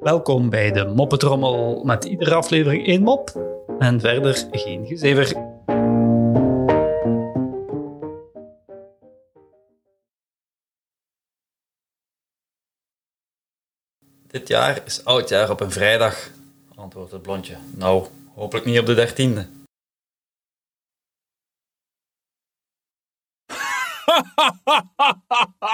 Welkom bij de Moppetrommel met iedere aflevering één mop en verder geen gezever. Dit jaar is oudjaar op een vrijdag, antwoordt het blondje. Nou, hopelijk niet op de dertiende.